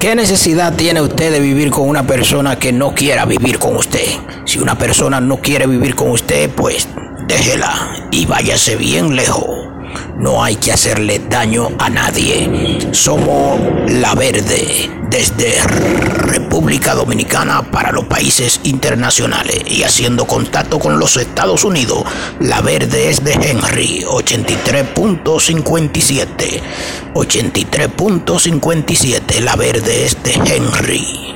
¿Qué necesidad tiene usted de vivir con una persona que no quiera vivir con usted? Si una persona no quiere vivir con usted, pues déjela y váyase bien lejos. No hay que hacerle daño a nadie. Somos la verde desde República Dominicana para los países internacionales y haciendo contacto con los Estados Unidos. La verde es de Henry 83.57. 83.57. La verde es de Henry.